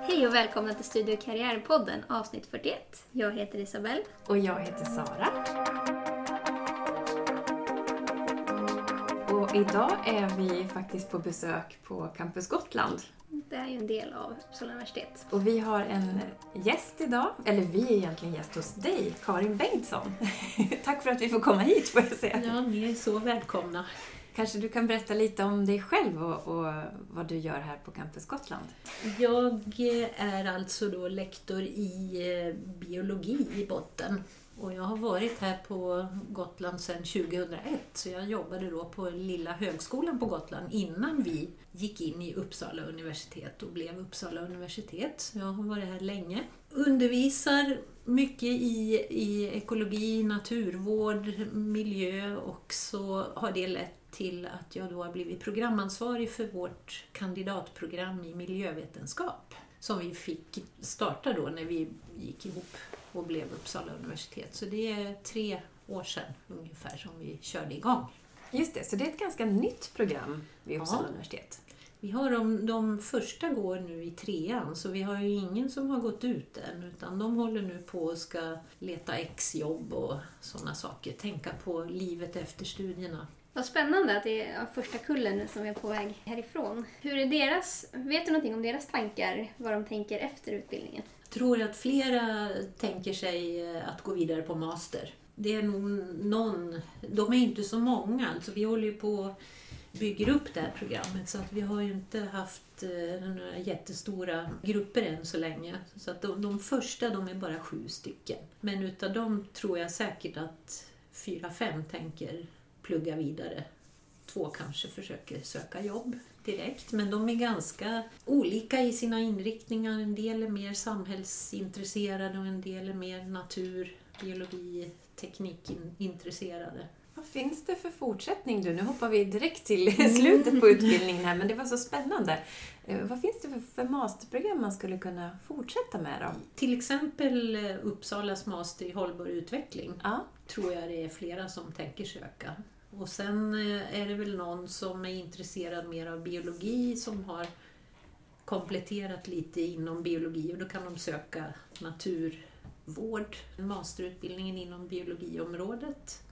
Hej och välkomna till Studio Karriärpodden avsnitt 41. Jag heter Isabelle. Och jag heter Sara. Och idag är vi faktiskt på besök på Campus Gotland. Det är ju en del av Uppsala universitet. Och vi har en gäst idag, eller vi är egentligen gäst hos dig, Karin Bengtsson. Tack för att vi får komma hit får jag säga. Ja, ni är så välkomna. Kanske du kan berätta lite om dig själv och, och vad du gör här på Campus Gotland? Jag är alltså då lektor i eh, biologi i botten. Och jag har varit här på Gotland sedan 2001, så jag jobbade då på Lilla högskolan på Gotland innan vi gick in i Uppsala universitet och blev Uppsala universitet. Jag har varit här länge. Undervisar mycket i, i ekologi, naturvård, miljö och så har det lett till att jag då har blivit programansvarig för vårt kandidatprogram i miljövetenskap som vi fick starta då när vi gick ihop och blev Uppsala universitet. Så det är tre år sedan ungefär som vi körde igång. Just det, så det är ett ganska nytt program vid Uppsala Ja. universitet. Vi har de, de första går nu i trean, så vi har ju ingen som har gått ut än, utan de håller nu på och ska leta exjobb och sådana saker. Tänka på livet efter studierna. Vad spännande att det är första kullen nu som är på väg härifrån. Hur är deras, vet du någonting om deras tankar, vad de tänker efter utbildningen? Jag tror att flera tänker sig eh, att gå vidare på master. Det är nog någon, de är inte så många, alltså vi håller ju på och bygger upp det här programmet så att vi har ju inte haft eh, några jättestora grupper än så länge. Så att de, de första de är bara sju stycken. Men utav dem tror jag säkert att fyra, fem tänker plugga vidare. Två kanske försöker söka jobb direkt, men de är ganska olika i sina inriktningar. En del är mer samhällsintresserade och en del är mer natur, biologi, teknikintresserade. Vad finns det för fortsättning du? Nu hoppar vi direkt till slutet på utbildningen här, men det var så spännande. Eh, Vad finns det för, för masterprogram man skulle kunna fortsätta med då? Till exempel eh, Uppsalas master i hållbar utveckling Ja, tror jag det är flera som tänker söka. Och sen eh, är det väl någon som är intresserad mer av biologi som har kompletterat lite inom biologi och då kan de söka naturvård, masterutbildningen inom biologiområdet.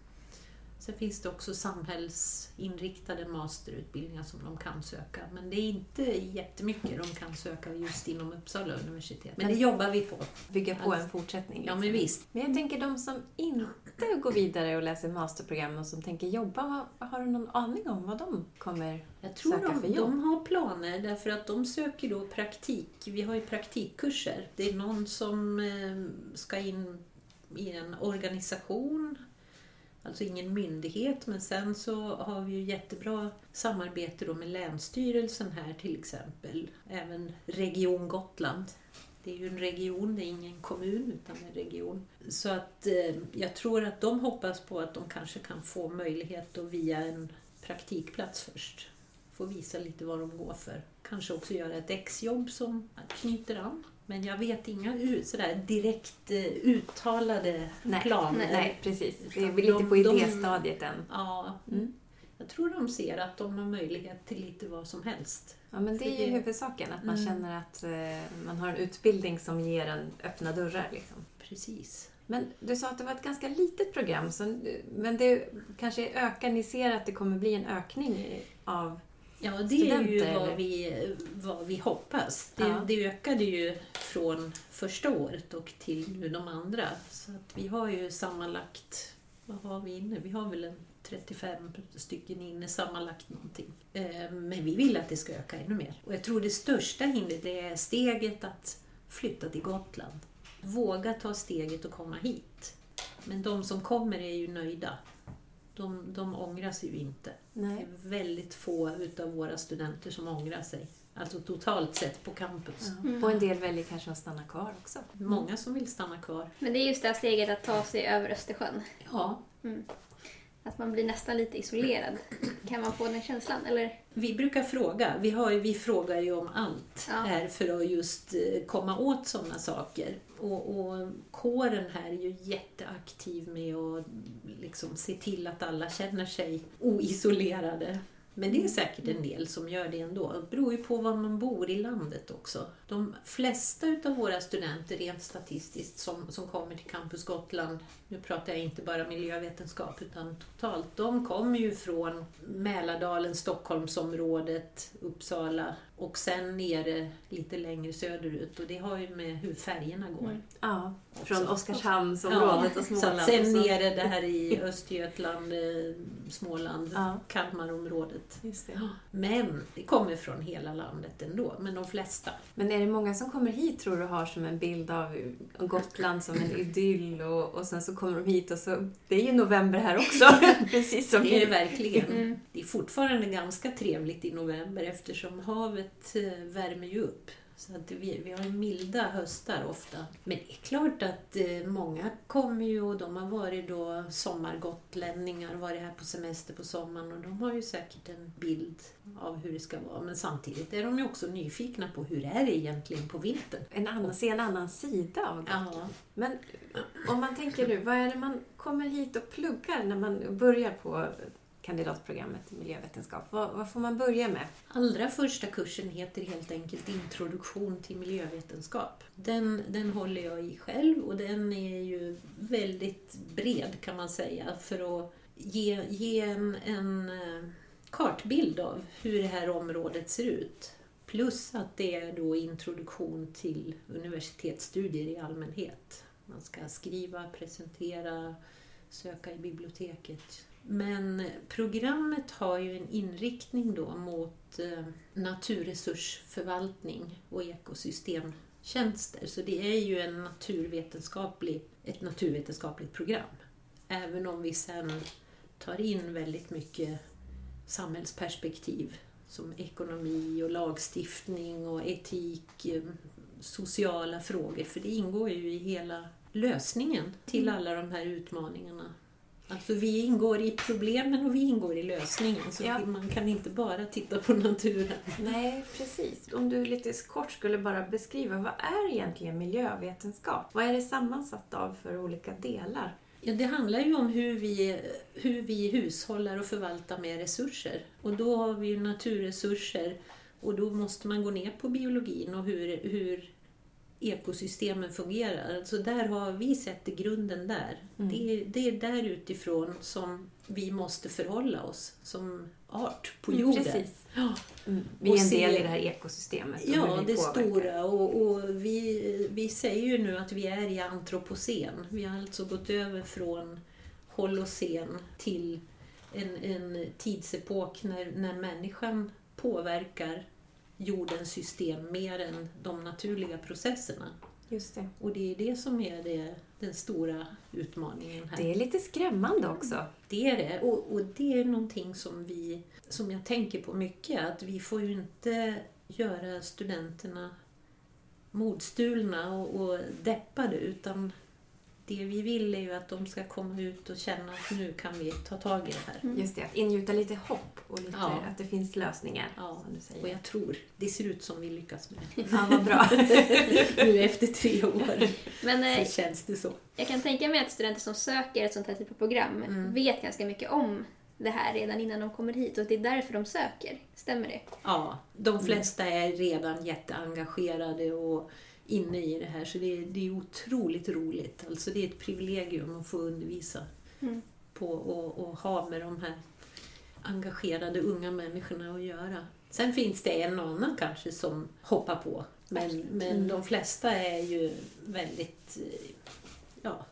Sen finns det också samhällsinriktade masterutbildningar som de kan söka, men det är inte jättemycket de kan söka just inom Uppsala universitet. Men det jobbar vi på. bygga på en fortsättning. Ja, liksom. men visst. Men jag tänker de som inte går vidare och läser masterprogram och som tänker jobba, har du någon aning om vad de kommer Jag tror söka för de, jobb? de har planer därför att de söker då praktik. Vi har ju praktikkurser. Det är någon som eh, ska in i en organisation, alltså ingen myndighet, men sen så har vi ju jättebra samarbete då med Länsstyrelsen här till exempel. Även Region Gotland. Det är ju en region, det är ingen kommun utan en region. Så att eh, jag tror att de hoppas på att de kanske kan få möjlighet att via en praktikplats först få visa lite vad de går för. Kanske också göra ett exjobb som knyter an. Men jag vet inga sådär direkt eh, uttalade Nej, planer. Nej, precis. Det är lite de- på idéstadiet än. Ja, Mm. Jag tror de ser att de har möjlighet till lite vad som helst. Ja, men det är ju huvudsaken, att man Mm. känner att eh, man har en utbildning som ger en öppna dörrar. Liksom. Precis. Men du sa att det var ett ganska litet program, så, men det kanske ökar, ni ser att det kommer bli en ökning av... Ja, det är ju vad vi, vad vi hoppas. Det, Ja. det ökade ju från första året och till nu de andra. Så att vi har ju sammanlagt, vad har vi inne? Vi har väl en 35 stycken inne sammanlagt någonting. Eh, Men vi vill att det ska öka ännu mer. Och jag tror det största hindret är steget att flytta till Gotland. Våga ta steget och komma hit. Men de som kommer är ju nöjda. De, de ångrar sig ju inte. Det Nej. är väldigt få utav våra studenter som ångrar sig. Alltså totalt sett på campus. Ja. Och en del väljer kanske att stanna kvar också. Många som vill stanna kvar. Men det är just det här steget att ta sig över Östersjön. Ja, Att man blir nästan lite isolerad. Kan man få den känslan? Eller? vi brukar fråga. Vi, har, vi frågar ju om allt Ja. här för att just eh, komma åt sådana saker. Och, och kåren här är ju jätteaktiv med att liksom se till att alla känner sig oisolerade. Men det är säkert en del som gör det ändå. Det beror ju på var man bor i landet också. De flesta utav våra studenter, rent statistiskt, som, som kommer till Campus Gotland, nu pratar jag inte bara miljövetenskap utan totalt, de kommer ju från Mälardalen, Stockholmsområdet, Uppsala och sen nere lite längre söderut. Och det har ju med hur färgerna går. Mm. Ja, från Oskarshamnsområdet Ja, och så Småland. att sen så- nere det här i Östergötland, eh, Småland, Ja. Kalmarområdet. Just det. Men det kommer från hela landet ändå, men de flesta. Men är det många som kommer hit tror du har som en bild av Gotland som en idyll och, och sen så kommer de hit och så... Det är ju november här också, precis som Det är det verkligen. Mm. Det är fortfarande ganska trevligt i november eftersom havet eh, värmer ju upp. Så att vi, vi har milda höstar ofta. Men det är klart att eh, många kommer ju och de har varit då sommargotlänningar, varit här på semester på sommaren och de har ju säkert en bild av hur det ska vara. Men samtidigt är de ju också nyfikna på hur är det egentligen på vintern. En annan, se en annan sida av Gotland. Ja, Men om man tänker nu, vad är det man kommer hit och pluggar när man börjar på kandidatprogrammet i miljövetenskap? Vad, vad får man börja med? Allra första kursen heter helt enkelt Introduktion till miljövetenskap. Den, den håller jag i själv och den är ju väldigt bred kan man säga för att ge, ge en, en eh, kartbild av hur det här området ser ut. Plus att det är då introduktion till universitetsstudier i allmänhet. Man ska skriva, presentera, söka i biblioteket. Men programmet har ju en inriktning då mot eh, naturresursförvaltning och ekosystemtjänster. Så det är ju en naturvetenskaplig, ett naturvetenskapligt program. Även om vi sen tar in väldigt mycket samhällsperspektiv som ekonomi och lagstiftning och etik, eh, sociala frågor. För det ingår ju i hela lösningen till alla de här utmaningarna. Alltså vi ingår i problemen och vi ingår i lösningen. Så Ja. man kan inte bara titta på naturen. Nej, precis. Om du lite kort skulle bara beskriva, vad är egentligen miljövetenskap? Vad är det sammansatt av för olika delar? Ja, det handlar ju om hur vi, hur vi hushållar och förvaltar med resurser. Och då har vi ju naturresurser och då måste man gå ner på biologin och hur, hur ekosystemen fungerar. Så där har vi sett grunden där. Mm. Det, är, det är där utifrån som vi måste förhålla oss som art på jorden. Precis. Ja. Mm. Vi är en se- del i det här ekosystemet. Ja, det påverkar. stora. Och, och vi, vi säger ju nu att vi är i antropocen. Vi har alltså gått över från holocen till en, en tidsepok när, när människan påverkar jordens system mer än de naturliga processerna. Just det. Och det är det som är det, den stora utmaningen här. Det är lite skrämmande också. Det är det. Och, och det är någonting som, vi, som jag tänker på mycket. Att vi får ju inte göra studenterna modstulna och, och deppade. Utan det vi vill är ju att de ska komma ut och känna att nu kan vi ta tag i det här. Just det, att ingjuta lite hopp och lite, Ja. att det finns lösningar. Ja, Som du Och säger. jag tror det ser ut som vi lyckas med Ja, vad bra. Nu efter tre år Men eh, så känns det så. jag kan tänka mig att studenter som söker ett sånt här typ av program Mm. vet ganska mycket om det här redan innan de kommer hit och att det är därför de söker. Stämmer det? Ja, de flesta är redan jätteengagerade och inne i det här så det är, det är otroligt roligt. Alltså det är ett privilegium att få undervisa Mm. på och, och ha med de här engagerade unga människorna att göra. Sen finns det en och annan kanske som hoppar på men, men de flesta är ju väldigt ja,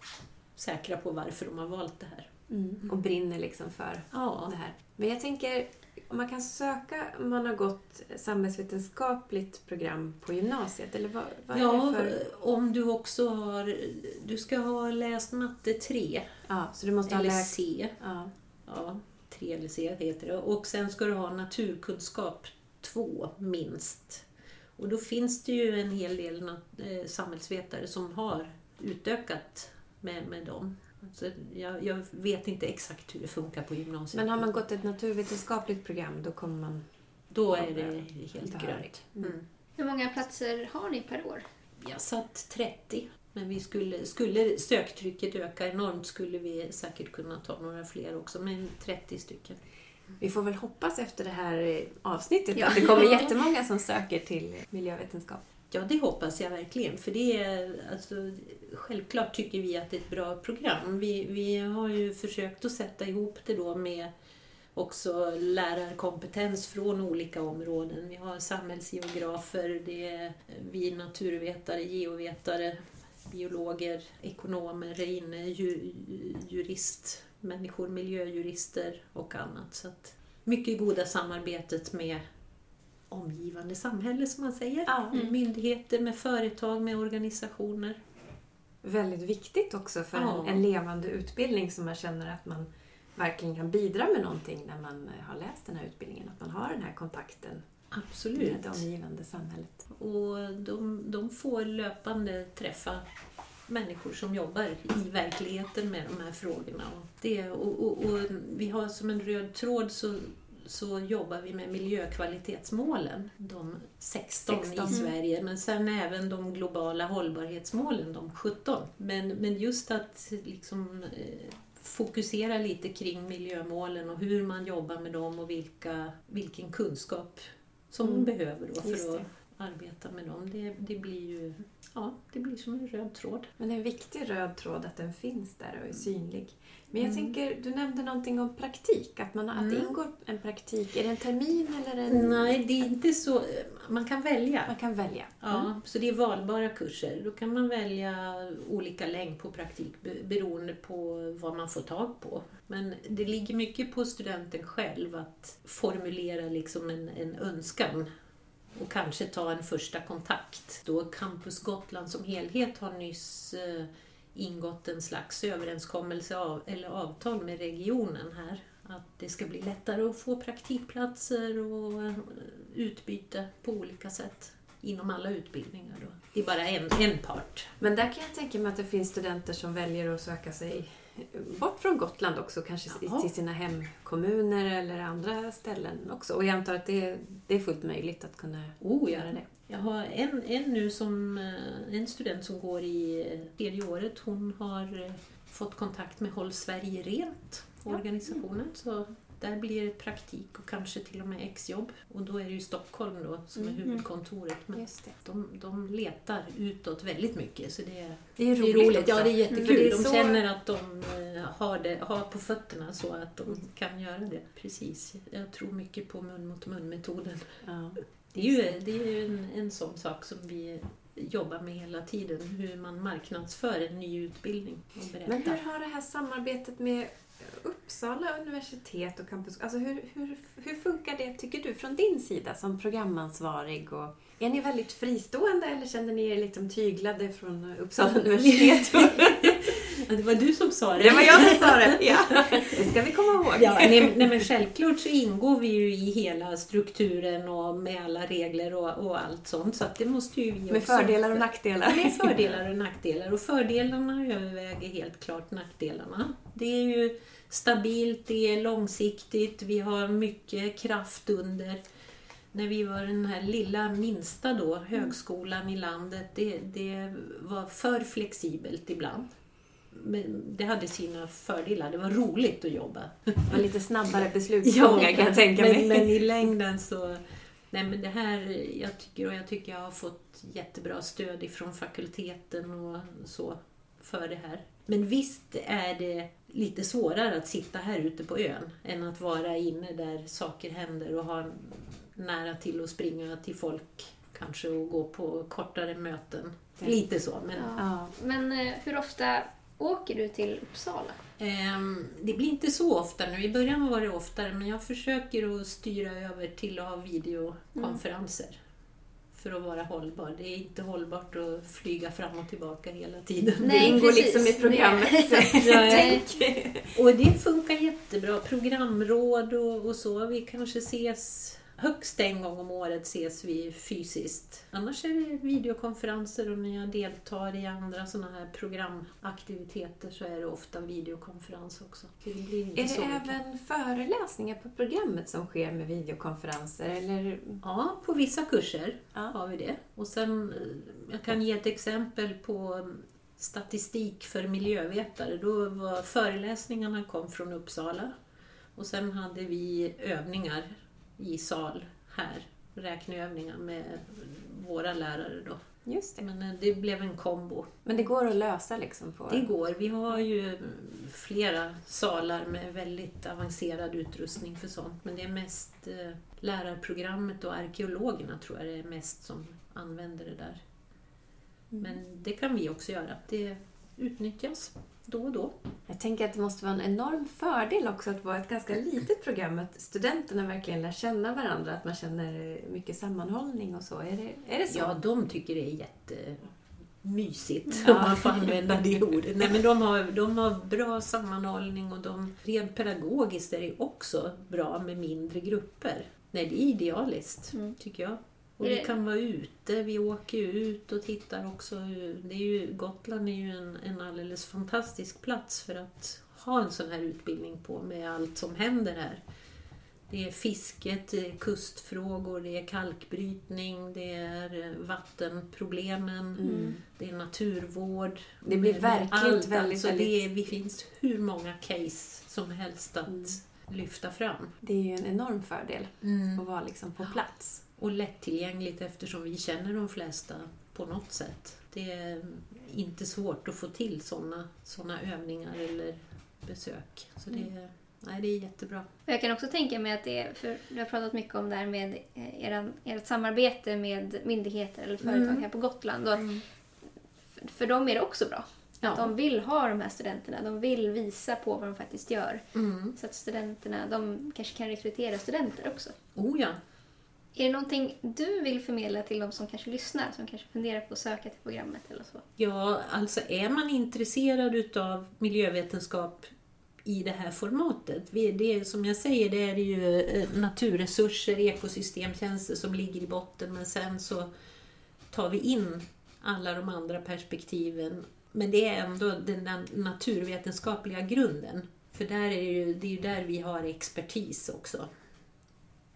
säkra på varför de har valt det här. Mm. Och brinner liksom för Ja, det här. Men jag tänker, man kan söka om man har gått samhällsvetenskapligt program på gymnasiet, eller vad, vad ja för... om du också har... Du ska ha läst matte 3 Ja, så du måste ha eller läst... C. Ja. Ja, 3 eller C heter det. Och sen ska du ha naturkunskap 2 minst. Och då finns det ju en hel del eh, samhällsvetare som har utökat med, med dem. Alltså, jag, jag vet inte exakt hur det funkar på gymnasiet. Men har man gått ett naturvetenskapligt program, då kommer man... Då är det helt grönt. Mm. Mm. Hur många platser har ni per år? Jag satt 30 Men vi skulle, skulle söktrycket öka enormt skulle vi säkert kunna ta några fler också, men 30 stycken. Vi får väl hoppas efter det här avsnittet Ja. att det kommer jättemånga som söker till miljövetenskap. Ja, det hoppas jag verkligen. För det är, alltså, självklart tycker vi att det är ett bra program. Vi, vi har ju försökt att sätta ihop det då med också lärarkompetens från olika områden. Vi har samhällsgeografer, det är eh, vi naturvetare, geovetare, biologer, ekonomer är inne, ju, jurist, människor, miljöjurister och annat. Så att mycket goda samarbetet med omgivande samhälle som man säger. Ja. Med Myndigheter, med företag, med organisationer. Väldigt viktigt också för Ja. en, en levande utbildning som man känner att man verkligen kan bidra med någonting när man eh, har läst den här utbildningen. Att man har den här kontakten Absolut. med det omgivande samhället. Och de, de får löpande träffa människor som jobbar i verkligheten med de här frågorna. Och det, och, och, och vi har som en röd tråd så, så jobbar vi med miljökvalitetsmålen, de 16, 16. i Sverige, men sen även de globala hållbarhetsmålen, de 17. Men, men just att liksom, eh, fokusera lite kring miljömålen och hur man jobbar med dem och vilka, vilken kunskap som man Mm. behöver då för att arbeta med dem. Det, det blir ju ja, det blir som en röd tråd. Men det är en viktig röd tråd att den finns där och är synlig. Men jag Mm. tänker, du nämnde någonting om praktik, att, man, att det Mm. ingår en praktik. Är det en termin eller en... Nej, det är inte så. Man kan välja. Man kan välja. Ja, så det är valbara kurser. Då kan man välja olika längd på praktik be- beroende på vad man får tag på. Men det ligger mycket på studenten själv att formulera liksom en, en önskan och kanske ta en första kontakt. Då Campus Gotland som helhet har nyss eh, ingått en slags överenskommelse av, eller avtal med regionen här. Att det ska bli lättare att få praktikplatser och eh, utbyte på olika sätt inom alla utbildningar. Då. Det är bara en, en part. Men där kan jag tänka mig att det finns studenter som väljer att söka sig bort från Gotland också, kanske Jaha. till sina hemkommuner eller andra ställen också. Och jag antar att det, det är fullt möjligt att kunna Oh, ja. göra det. Jag har en, en nu som, eh, en student som går i eh, tredje året. Hon har eh, fått kontakt med Håll Sverige Rent, Ja. organisationen. Så där blir det praktik och kanske till och med exjobb. Och då är det ju Stockholm då som är Mm. huvudkontoret. Men de, de letar utåt väldigt mycket. Så det är, Det är det är roligt, roligt. Ja, det är jättekul. är De känner att de eh, har, det, har på fötterna så att de kan göra det. Precis. Jag tror mycket på mun mot mun-metoden. Ja. Det är ju, det är ju en, en sån sak som vi jobbar med hela tiden. Hur man marknadsför en ny utbildning och Men hur har det här samarbetet med Uppsala universitet och campus... Alltså hur, hur, hur funkar det, tycker du, från din sida som programansvarig? Och är ni väldigt fristående eller känner ni er liksom tyglade från Uppsala universitet? Ja, det var du som sa det. det var jag som sa det! Ja, det ska vi komma ihåg. Ja, nej, nej, men självklart så ingår vi ju i hela strukturen och med alla regler och, och allt sånt. Så det måste ju Med också- fördelar och nackdelar. Med fördelar och nackdelar. Och fördelarna överväger helt klart nackdelarna. Det är ju stabilt, det är långsiktigt, vi har mycket kraft under. När vi var den här lilla minsta då, högskolan i landet, det, det var för flexibelt ibland. Men det hade sina fördelar, det var roligt att jobba. Och lite snabbare beslutsgångar kan jag tänka men, mig. men i längden så... Nej men det här, jag tycker, och jag tycker jag har fått jättebra stöd ifrån fakulteten och så för det här. Men visst är det lite svårare att sitta här ute på ön än att vara inne där saker händer och ha nära till att springa till folk kanske och gå på kortare möten. Ja. Lite så, men Ja. Ja. Men eh, hur ofta åker du till Uppsala? Ehm, det blir inte så ofta nu. I början var det oftare, men jag försöker att styra över till att ha videokonferenser. För att vara hållbar. Det är inte hållbart att flyga fram och tillbaka hela tiden. Det Nej, ingår precis. liksom i programmet. Och det funkar jättebra. Programråd och, och så. Vi kanske ses högst en gång om året ses vi fysiskt. Annars är det videokonferenser och när jag deltar i andra sådana här programaktiviteter så är det ofta videokonferens också. Så det Är så det mycket. även föreläsningar på programmet som sker med videokonferenser? Eller? Ja, på vissa kurser Ja. har vi det. Och sen, eh, jag kan ge ett exempel på statistik för miljövetare. Då var föreläsningarna kom från Uppsala och sen hade vi övningar i sal här, räkneövningar med våra lärare då. Just det. Men eh, det blev en kombo. Men det går att lösa liksom på... Det går. Vi har ju flera salar med väldigt avancerad utrustning för sånt. Men det är mest eh, lärarprogrammet och arkeologerna tror jag det är mest som använder det där. Men det kan vi också göra. Det utnyttjas då och då. Jag tänker att det måste vara en enorm fördel också att vara ett ganska litet program. Att studenterna verkligen lär känna varandra. Att man känner mycket sammanhållning och så. Är det, är det så? Ja, de tycker det är jättemysigt om man får använda det ordet. Nej, men de, har, de har bra sammanhållning och de, rent pedagogiskt är det också bra med mindre grupper. Nej, det är idealiskt, Mm. tycker jag. Och vi kan vara ute, vi åker ju ut och tittar också. Det är ju, Gotland är ju en, en alldeles fantastisk plats för att ha en sån här utbildning på med allt som händer här. Det är fisket, det är kustfrågor, det är kalkbrytning, det är eh, vattenproblemen, Mm. det är naturvård. Det blir verkligen allt, väldigt, alltså väldigt- Det, är, det finns hur många case som helst att Mm. lyfta fram. Det är ju en enorm fördel att vara liksom på plats. Och lättillgängligt eftersom vi känner de flesta på något sätt. Det är inte svårt att få till sådana såna övningar eller besök. Så det, Mm. är- nej, det är jättebra. Jag kan också tänka mig att det är, för du har pratat mycket om det här med eh, eran, ert samarbete med myndigheter eller företag Mm. här på Gotland. Och för, för dem är det också bra. Att Ja. de vill ha de här studenterna. De vill visa på vad de faktiskt gör. Mm. Så att studenterna, de kanske kan rekrytera studenter också. Oh ja. Är det någonting du vill förmedla till de som kanske lyssnar, som kanske funderar på att söka till programmet eller så? Ja, alltså är man intresserad utav miljövetenskap i det här formatet. Det är, som jag säger, det är ju eh, naturresurser, ekosystemtjänster som ligger i botten men sen så tar vi in alla de andra perspektiven. Men det är ändå den där naturvetenskapliga grunden. För där är det, ju, det är ju där vi har expertis också.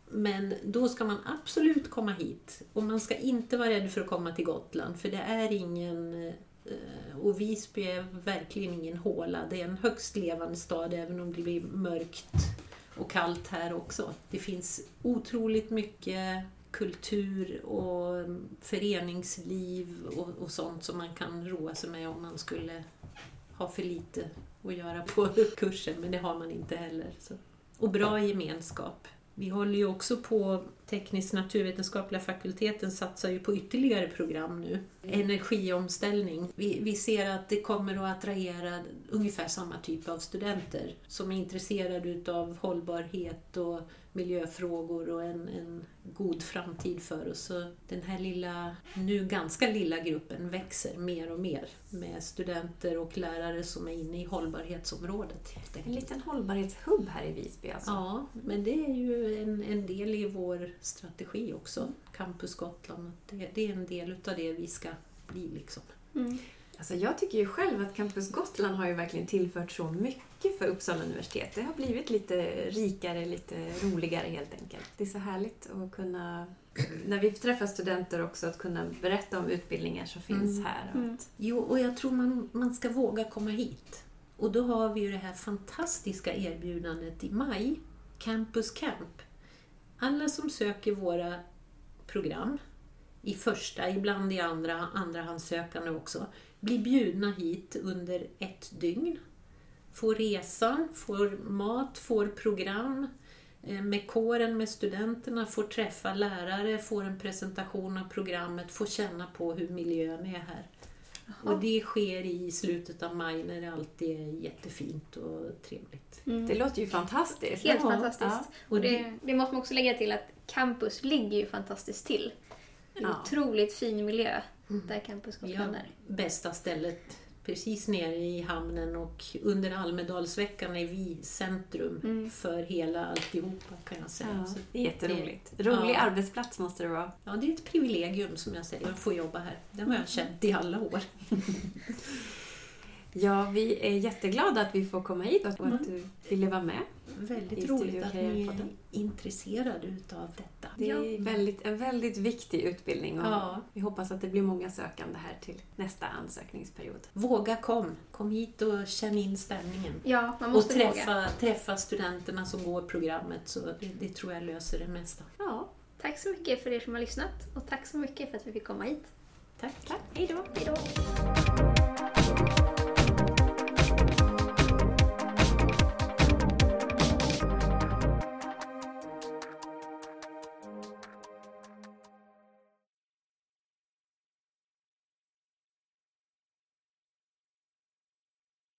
Men då ska man absolut komma hit. Och man ska inte vara rädd för att komma till Gotland, för det är ingen... Eh, och Visby är verkligen ingen håla. Det är en högst levande stad, även om det blir mörkt och kallt här också. Det finns otroligt mycket kultur och föreningsliv och, och sånt som man kan roa sig med om man skulle ha för lite att göra på kursen, men det har man inte heller. Så. Och bra gemenskap. Vi håller ju också på, teknisk naturvetenskapliga fakulteten satsar ju på ytterligare program nu. Energiomställning. Vi, vi ser att det kommer att attrahera ungefär samma typ av studenter som är intresserade utav hållbarhet och miljöfrågor och en, en god framtid för oss. Så den här lilla, nu ganska lilla gruppen växer mer och mer med studenter och lärare som är inne i hållbarhetsområdet. En liten hållbarhetshubb här i Visby alltså. Ja, men det är ju en, en del i vår strategi också, Campus Gotland. Det, det är en del utav det vi ska bli. Liksom. Mm. Alltså jag tycker ju själv att Campus Gotland har ju verkligen tillfört så mycket för Uppsala universitet. Det har blivit lite rikare, lite roligare helt enkelt. Det är så härligt att kunna, när vi träffar studenter också, att kunna berätta om utbildningar som finns Mm. här. Och Mm. Jo, och jag tror man, man ska våga komma hit. Och då har vi ju det här fantastiska erbjudandet i maj, Campus Camp. Alla som söker våra program, i första, ibland i andra, andrahandssökande också, blir bjudna hit under ett dygn. Får resan, får mat, får program eh, med kåren, med studenterna, får träffa lärare, får en presentation av programmet, får känna på hur miljön är här. Och det sker i slutet av maj när det alltid är jättefint och trevligt. Mm. det låter ju fantastiskt. Helt Ja, fantastiskt. ja. Och det, det måste man också lägga till att campus ligger ju fantastiskt till. En Ja. otroligt fin miljö där campus Ja, är. bästa stället precis nere i hamnen och under Almedalsveckan är vi centrum Mm. för hela alltihopa kan jag säga. Ja, det är jätteroligt. Rolig Ja. arbetsplats måste det vara. Ja, det är ett privilegium som jag säger att få jobba här. Det har jag känt i alla år. Ja, vi är jätteglada att vi får komma hit och att Mm. du ville vara med. Väldigt roligt att ni är intresserade utav detta. Det är väldigt, en väldigt viktig utbildning och Ja. vi hoppas att det blir många sökande här till nästa ansökningsperiod. Våga kom! Kom hit och känn in stämningen. Ja, man Och måste våga. träffa, träffa studenterna som går programmet så det, det tror jag löser det mesta. Ja, Tack så mycket för er som har lyssnat och tack så mycket för att vi fick komma hit. Tack! tack. Hej då! Hej då!